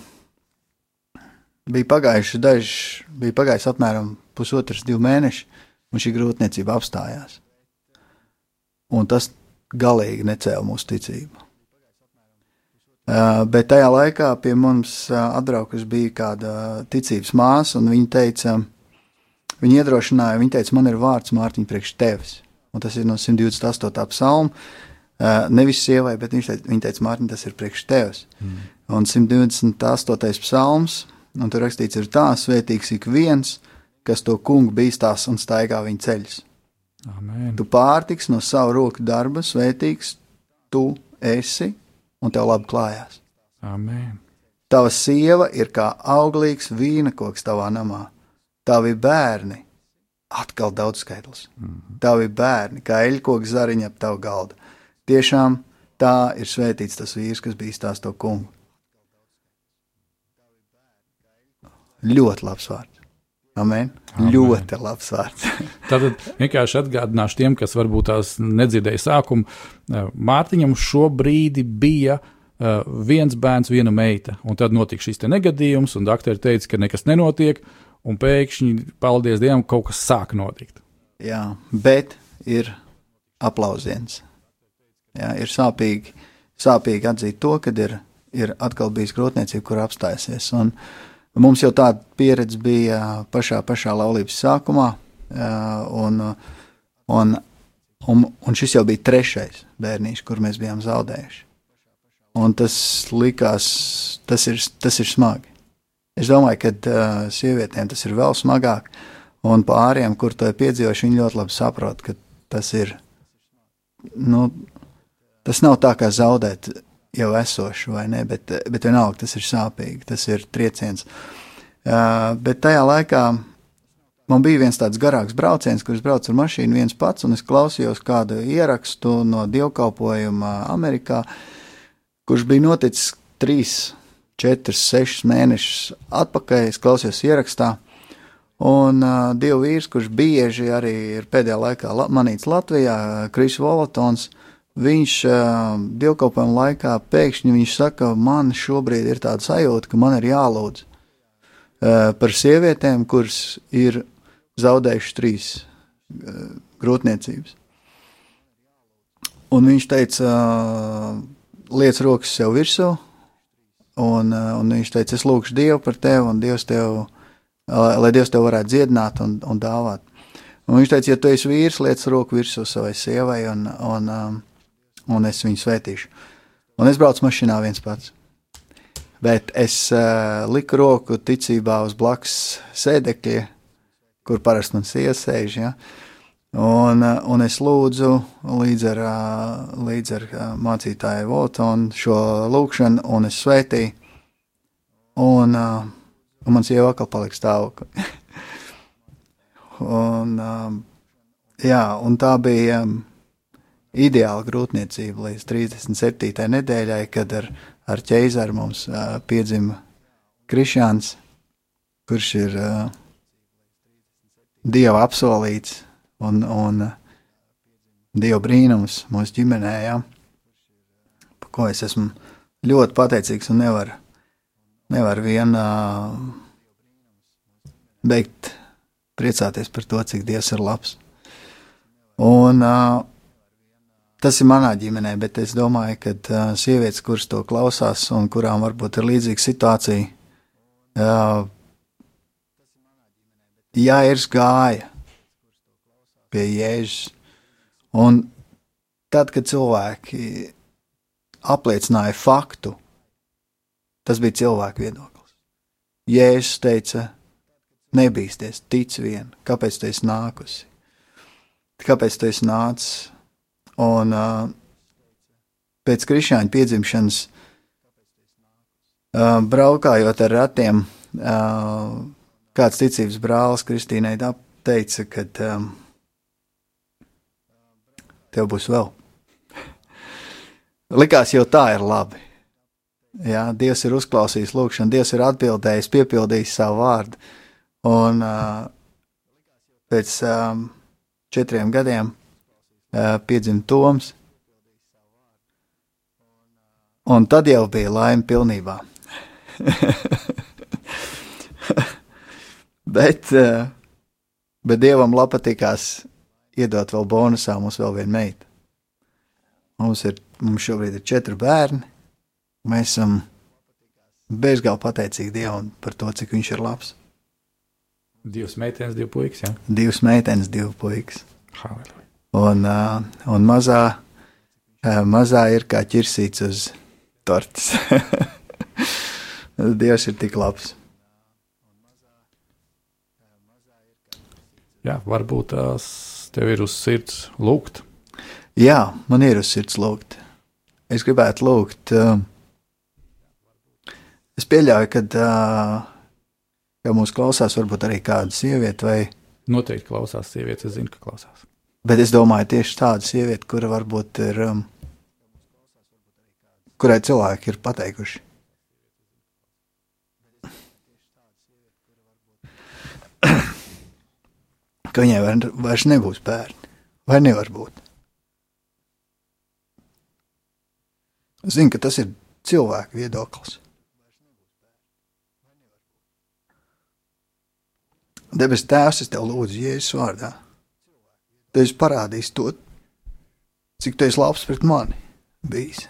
bija pagājuši daži, bija pagājis apmēram pusotrs, divi mēneši, un šī grūtniecība apstājās. Un tas galīgi necēla mūsu ticību. Uh, bet tajā laikā pie mums uh, atbraukus bija kāda ticības māsa, un viņa teica, viņa iedrošināja, viņa teica, man ir vārds Mārtiņ priekš tevis. Un tas ir no 128. psalma. Uh, nevis sievai, bet viņš teica, viņa teica, Mārtiņ, tas ir priekš tevis. Mm. Un 128. psalms, un tur rakstīts, ir tā, svētīgs ik viens, kas to kungu bīstās un staigā viņa ceļus. Amen. Tu pārtiks no savu roku darba, svētīgs tu esi, un tev labi klājās. Amen. Tava sieva ir kā auglīgs vīna koks tavā namā. Tavi bērni atkal daudz skaitlis. Mm -hmm. Tavi bērni kā eļļkoks zariņa ap tavu galdu. Tiešām tā ir svētīts tas vīrs, kas bīstās to kungu. Ļoti labs vārds. Amen. Amen. Ļoti labs vārds. <laughs> Tad vienkārši atgādināšu tiem, kas varbūt tās nedzirdēja sākumu. Eh, Mārtiņam šobrīd bija uh, viens bērns, viena meita. Un tad notika šis negadījums, un doktori teica, ka nekas nenotiek, un pēkšņi, paldies Dievam, kaut kas sāk notikt. Jā, bet ir aplausiens. Jā, ir sāpīgi, sāpīgi atzīt to, ka ir, ir atkal bijis grūtniecība, kur apstājusies. Un, uh, Mums jau tāda pieredze bija pašā, pašā laulības sākumā, un, un, un, un šis jau bija trešais bērniņš, kur mēs bijām zaudējuši. Un tas likās, tas ir, tas ir smagi. Es domāju, ka uh, sievietēm tas ir vēl smagāk, un pāriem, kur to ir piedzīvojuši, viņi ļoti labi saprot, ka tas ir. Nu, tas nav tā kā zaudēt jau esošu, vai ne, bet, bet vienalga tas ir sāpīgi, tas ir trieciens. Uh, bet tajā laikā man bija viens tāds garāks brauciens, kurš brauc ar mašīnu viens pats, un es klausījos kādu ierakstu no dievkalpojuma Amerikā, kurš bija noticis trīs, četrus, sešus mēnešus atpakaļ. Es klausījos ierakstā. Un uh, divu vīrs, kurš bieži arī ir pēdējā laikā la manīts Latvijā, Kris Volotons, uh, viņš uh, dievkalpojuma laikā pēkšņi viņš saka, man šobrīd ir tāda sajūta, ka man ir jālūdz uh, par sievietēm, kuras ir zaudējušas trīs uh, grūtniecības. Un viņš teica, uh, liec rokas sev virsū, un, uh, un viņš teica, es lūgšu Dievu par tevi, un Dievs tev, uh, lai Dievs tev varētu dziedināt un, un dāvāt. Un viņš teica, ja tu esi vīrs, liec roku virsū savai sievai, un, un um, un es viņu svētīšu. Un es braucu mašīnā viens pats. Bet es uh, liku roku ticībā uz blakus sēdekļa, kur parasti man sieva sēž. Ja? Un, uh, un es lūdzu līdz ar, uh, līdz ar uh, mācītāju Voltonu šo lūgšanu, un es svētīju. Un, uh, un man sieva atkal palika stāvokli. <laughs> un, um, jā, un tā bija. Um, ideāla grūtniecība līdz 37. nedēļai, kad ar, ar ķeizaru mums uh, piedzima Krišāns, kurš ir uh, Dieva apsolīts un, un uh, Dieva brīnums mūsu ģimenē. Ja? par ko es esmu ļoti pateicīgs un nevaru nevar vien uh, beigt priecāties par to, cik Dievs ir labs. Un uh, tas ir manā ģimenē, bet es domāju, ka uh, sievietes, kuras to klausās un kurām varbūt ir līdzīga situācija, uh, Jāirs gāja pie Jēzus. Un tad, kad cilvēki apliecināja faktu, tas bija cilvēku viedoklis. Jēzus teica, nebīsties, tic vien, kāpēc tu esi nākusi, kāpēc tu esi nācis. Un uh, pēc krišāņa piedzimšanas, uh, braukājot ar ratiem, uh, kāds ticības brālis Kristīnai teica, ka um, tev būs vēl. <laughs> Likās jau tā ir labi. Jā, Dievs ir uzklausījis lūgšanu, Dievs ir atbildējis, piepildījis savu vārdu. Un uh, pēc um, četriem gadiem piedzima Toms. Un tad jau bija laime pilnībā. <laughs> bet, uh, bet Dievam patīkās iedot vēl bonusā mums vēl vienu meitu. Mums, ir, mums šobrīd ir četri bērni. Mēs esam bezgalīgi pateicīgi Dievam par to, cik viņš ir labs. Divas meitenes, divi puikas. Ja? Divas meitenes, divi puikas. Halleluja. Un, uh, un mazā, uh, mazā ir kā ķirsīts uz tortes. <laughs> Dievs ir tik labs. Jā, varbūt tās tev ir uz sirds lūgt. Jā, man ir uz sirds lūgt. Es gribētu lūgt. Uh, es pieļauju, ka uh, ja mūsu klausās varbūt arī kāda sieviete vai. Noteikti klausās sievietes, es zinu, ka klausās. Bet es domāju, tieši tāda sieviete, kura varbūt ir, um, kurai cilvēki ir pateikuši. <clears throat> ka viņai vairs nebūs bērni, vai nevar būt. Zinu, ka tas ir cilvēku viedoklis. Debes Tēvs, es tev lūdzu, Jēzus vārdā. Tu esi parādījis to, cik tu esi labs pret mani bijis.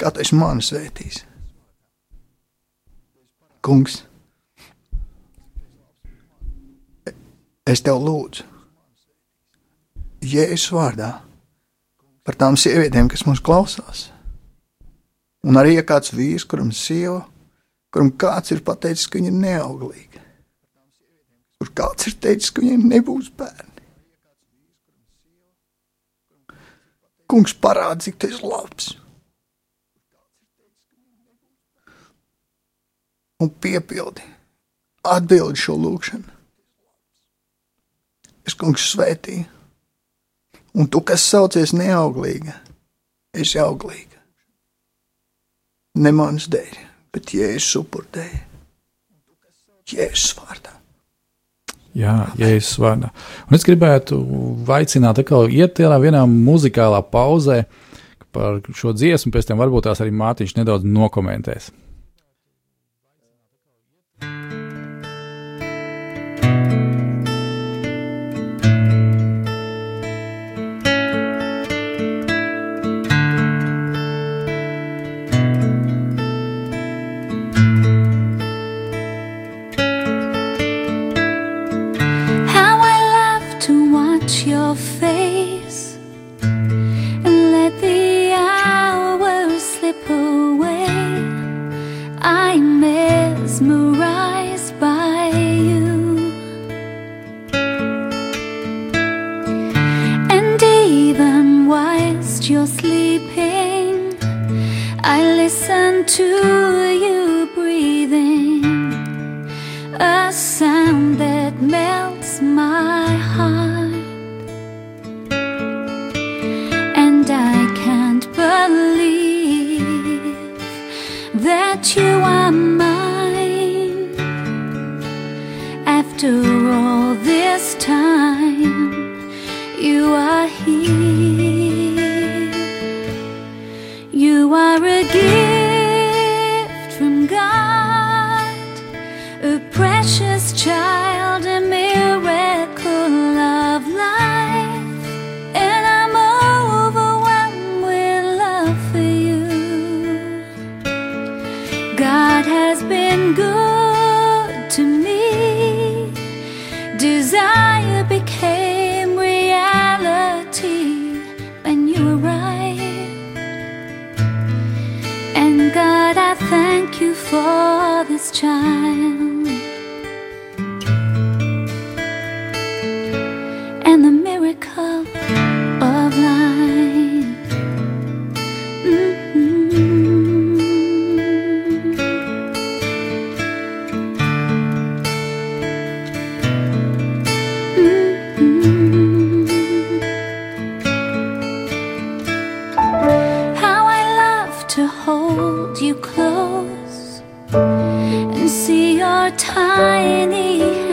Kā tu esi mani svētījis? Kungs, es tev lūdzu, Jēzus vārdā, par tām sievietēm, kas mūs klausās. Un arī, ja kāds vīrs, kuram sieva, kuram kāds ir pateicis, ka viņa ir neauglīga kur kāds ir teicis, ka viņiem nebūs bērni. Kungs parāda, cik tas ir labs. Un piepildi, atbildi šo lūgšanu. Es kungs svētīju, un tu, kas saucies neauglīga, esi auglīga. Ne manas dēļ, bet jēzus upurdēļ. Jēzus vārdā. Jā, Jēzus vārdā. Un es gribētu aicināt, atkal iet tādā vienā muzikālā pauzē par šo dziesmu, pēc tam varbūt tās arī Mārtiņš nedaudz nokomentēs. You close and see your tiny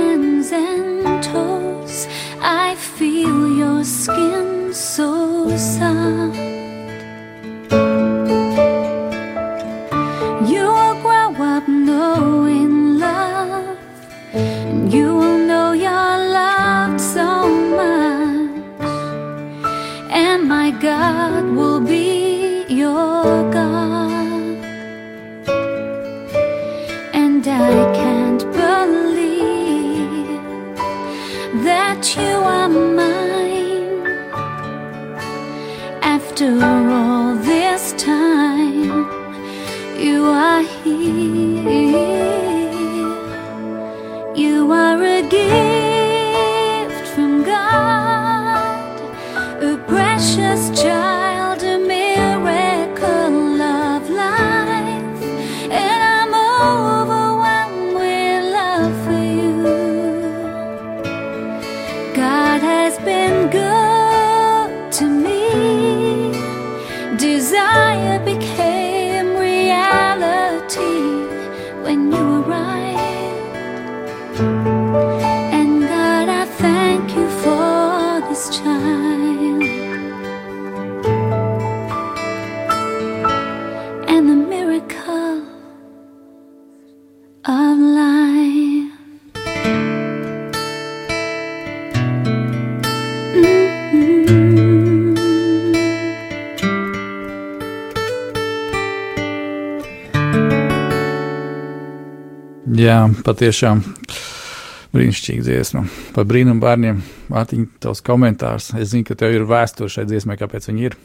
Jā, patiešām brīnišķīga dziesma. Par brīnumu bērniem. Mārtiņ, tavs komentārs. Es zinu, ka tev ir vēsture šai dziesmai, kāpēc viņi ir.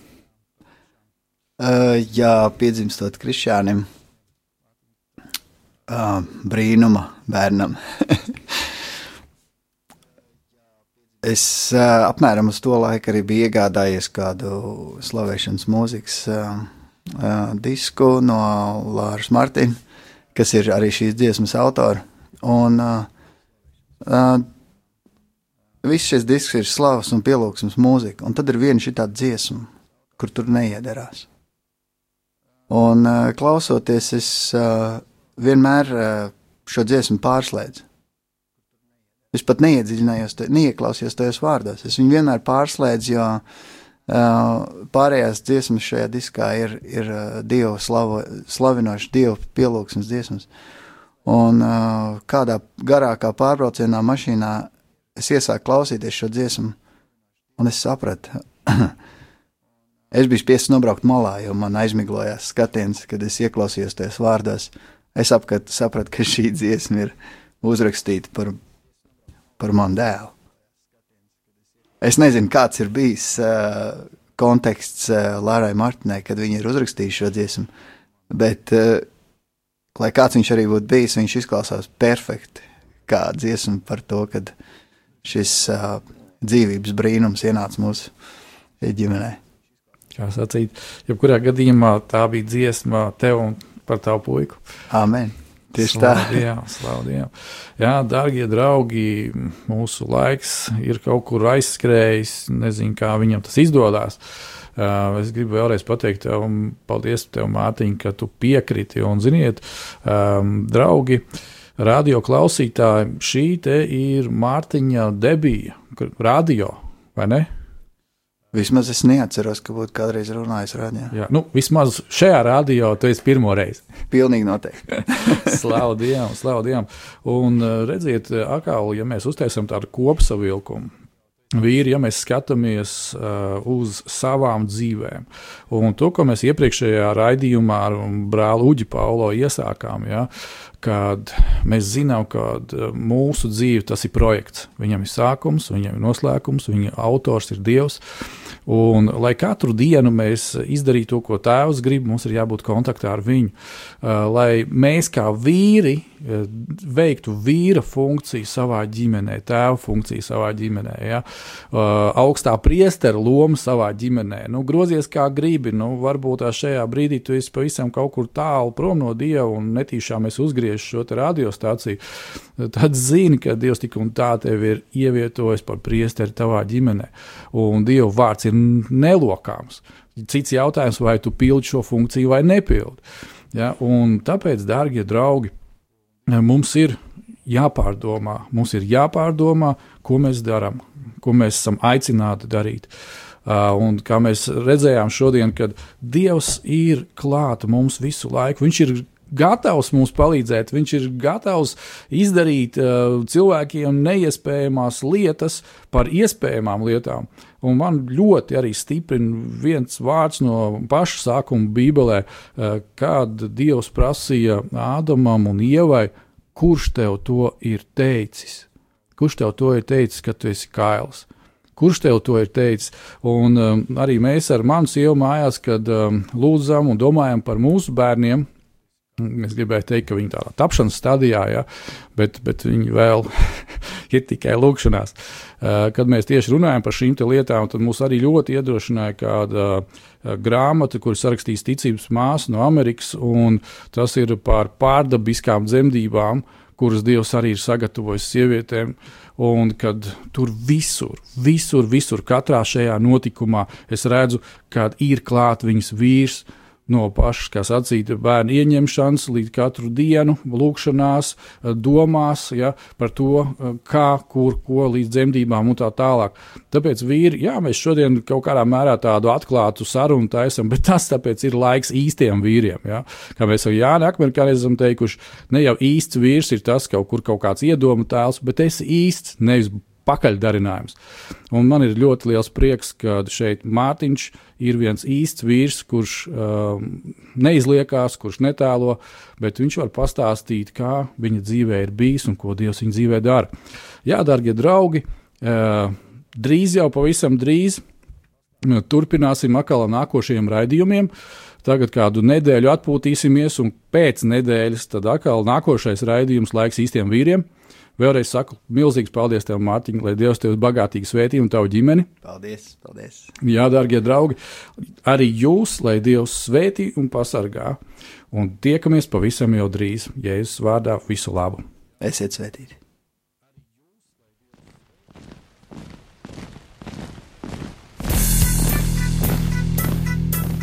Uh, jā, piedzimstot krišānim, uh, brīnuma bērnam. <laughs> es uh, apmēram uz to laiku arī biju iegādājies kādu slavēšanas mūzikas uh, uh, disku no Lāras Martina, kas ir arī šīs dziesmas autora. Un uh, uh, viss šis disks ir slavas un pielūgsmes mūzika, un tad ir viena šī tāda dziesma, kur tur neiederās. Un uh, klausoties, es uh, vienmēr uh, šo dziesmu pārslēdzu. Es pat neiedziļinājos, te, neieklausījos tajos vārdos. Es viņu vienmēr pārslēdzu, jo uh, pārējās dziesmas šajā diskā ir, ir dievu slavo, slavinošas, dievu pielūgsmes dziesmas. Un kādā garākā pārbraucienā mašīnā es iesāku klausīties šo dziesmu, un es sapratu, <clears throat> Es biju spiests nobraukt malā, jo man aizmiglojās skatiens, kad es ieklausījos tajos vārdos. Es apkat, sapratu, ka šī dziesma ir uzrakstīta par, par manu dēlu. Es nezinu, kāds ir bijis uh, konteksts uh, Lārai Martinai, kad viņi ir uzrakstījuši šo dziesmu, bet, uh, lai kāds viņš arī būtu bijis, viņš izklausās perfekti kā dziesma par to, kad šis uh, dzīvības brīnums ienāca mūsu ģimenei kā sacīt. Jebkurā gadījumā tā bija dziesma tev un par tavu puiku. Amen. Tieši tā. Dievam, slavu Dievam. Jā, darbie draugi, mūsu laiks ir kaut kur aizskrējis. Nezinu, kā viņam tas izdodas. Uh, es gribu vēlreiz pateikt, tev, paldies, tev, Mārtiņ, ka tu piekriti. Un, ziniet, um, draugi, radio klausītāji, šī te ir Mārtiņa debija, radio, vai ne? Vismaz es neatceros, ka būtu kādreiz runājis radio. Jā, nu, vismaz šajā radio tu esi pirmo reizi. Pilnīgi noteikti. <laughs> Slavu Dievam, slavu Dievam. Un uh, redziet, atkal, ja mēs uztaisām tādu kopsavilkumu, vīri, ja mēs skatāmies uh, uz savām dzīvēm, un to, ko mēs iepriekšējā raidījumā ar brāli Uģi Paulo iesākām, ja, kad mēs zinām, ka mūsu dzīve tas ir projekts. Viņam ir sākums, viņam ir noslēgums, viņa autors ir Dievs. Un, lai katru dienu mēs izdarītu to, ko Tēvs grib, mums ir jābūt kontaktā ar viņu. Uh, lai mēs kā vīri veiktu vīra funkciju savā ģimenē, tēva funkciju savā ģimenē, ja? Uh, augstā priestera loma savā ģimenē. Nu, grozies kā gribi, nu, varbūt šajā brīdī tu esi pavisam kaut kur tālu prom no Dieva un netīšām es uzgriežu šo radiostaciju. Tad zini, ka Dievs tik un tā tevi ir ievietojis par priesteri tavā ģimenē. Un Dieva vārds ir nelokāms. Cits jautājums, vai tu pildi šo funkciju vai nepildi. Ja? Un tāpēc, darbie draugi, mums ir jāpārdomā, mums ir jāpārdomā, ko mēs darām, ko mēs esam aicināti darīt. Uh, un kā mēs redzējām šodien, kad Dievs ir klāta mums visu laiku, Viņš ir gatavs mums palīdzēt, viņš ir gatavs izdarīt uh, cilvēkiem neiespējamās lietas par iespējamām lietām. Un man ļoti arī stiprina viens vārds no paša sākuma Bībelē, uh, kad Dievs prasīja Ādamam un Ievai, kurš tev to ir teicis? Kurš tev to ir teicis, ka tu esi kails? Kurš tev to ir teicis? Un um, arī mēs ar manu sievu mājās, kad um, lūdzam un domājam par mūsu bērniem, Es gribēju teikt, ka viņi tādā tapšanas stadijā, ja, bet, bet viņi vēl <laughs> ir tikai lūkšanās. Uh, kad mēs tieši runājam par šīm lietām, tad mūs arī ļoti iedrošināja kāda uh, grāmata, kuras sarakstīs ticības māsa no Amerikas, un tas ir par pārdabiskām dzemdībām, kuras Dievs arī ir sagatavojis sievietēm. Un kad tur visur, visur, visur, katrā šajā notikumā es redzu, ka ir klāts viņas vīrs, uh, no pašas, kā sacīt, bērnu ieņemšanas līdz katru dienu, lūkšanās, domās ja, par to, kā, kur, ko līdz dzemdībām un tā tālāk. Tāpēc vīri, jā, mēs šodien kaut kādā mērā tādu atklātu sarunu taisam, <laughs> bet tas tāpēc ir laiks īstiem vīriem. Ja. Kā mēs jau Jāni Akmenī esam teikuši, ne jau īsts vīrs ir tas kaut kur kaut kāds iedomu tēls, bet es īsts, nevis pakaļdarinājums. Un man ir ļoti liels prieks, ka šeit Mārtiņš ir viens īsts vīrs, kurš um, neizliekās, kurš netēlo, bet viņš var pastāstīt, kā viņa dzīvē ir bijis un ko Dievs viņa dzīvē dara. Jā, darbie draugi, uh, drīz jau pavisam drīz turpināsim atkal ar nākošajiem raidījumiem. Tagad kādu nedēļu atpūtīsimies, un pēc nedēļas tad atkal nākošais raidījums laiks īstiem vīriem. Vēlreiz saku, milzīgs paldies tev, Mārtiņ, lai Dievs tevi bagātīgi svētī un tavu ģimeni. Paldies, paldies. Jā, darbie draugi, arī jūs, lai Dievs svētī un pasargā. Un tiekamies pavisam jau drīz, Jēzus vārdā, visu labu. Esiet svētīti!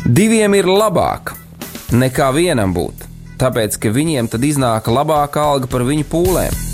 Diviem ir labāk nekā vienam būt, tāpēc ka viņiem tad iznāk labāka alga par viņu pūlēm.